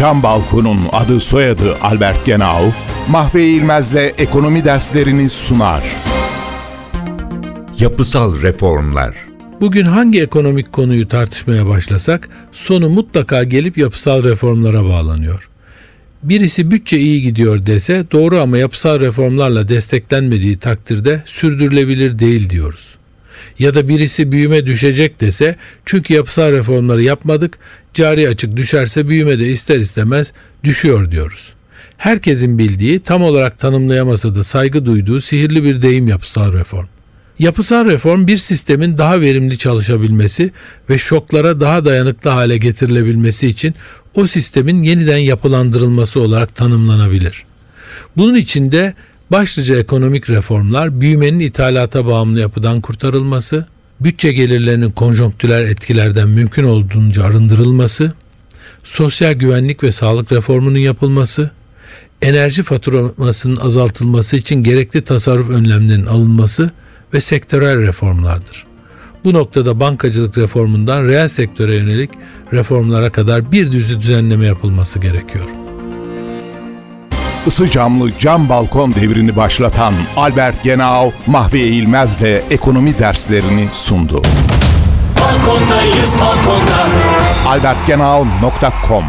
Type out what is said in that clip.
Cam Balkon'un adı soyadı Albert Genau, Mahve İlmez'le ekonomi derslerini sunar. Yapısal reformlar. Bugün hangi ekonomik konuyu tartışmaya başlasak sonu mutlaka gelip yapısal reformlara bağlanıyor. Birisi bütçe iyi gidiyor dese doğru ama yapısal reformlarla desteklenmediği takdirde sürdürülebilir değil diyoruz. Ya da birisi büyüme düşecek dese çünkü yapısal reformları yapmadık, cari açık düşerse büyüme de ister istemez düşüyor diyoruz. Herkesin bildiği, tam olarak tanımlayamasa da saygı duyduğu sihirli bir deyim yapısal reform. Yapısal reform bir sistemin daha verimli çalışabilmesi ve şoklara daha dayanıklı hale getirilebilmesi için o sistemin yeniden yapılandırılması olarak tanımlanabilir. Bunun içinde başlıca ekonomik reformlar büyümenin ithalata bağımlı yapıdan kurtarılması, bütçe gelirlerinin konjonktürel etkilerden mümkün olduğunca arındırılması, sosyal güvenlik ve sağlık reformunun yapılması, enerji faturamasının azaltılması için gerekli tasarruf önlemlerinin alınması ve sektörel reformlardır. Bu noktada bankacılık reformundan reel sektöre yönelik reformlara kadar bir düzü düzenleme yapılması gerekiyor. Isı camlı cam balkon devrini başlatan Albert Genau, Mahve İlmez'le ekonomi derslerini sundu. Balkondayız balkonda albertgenau.com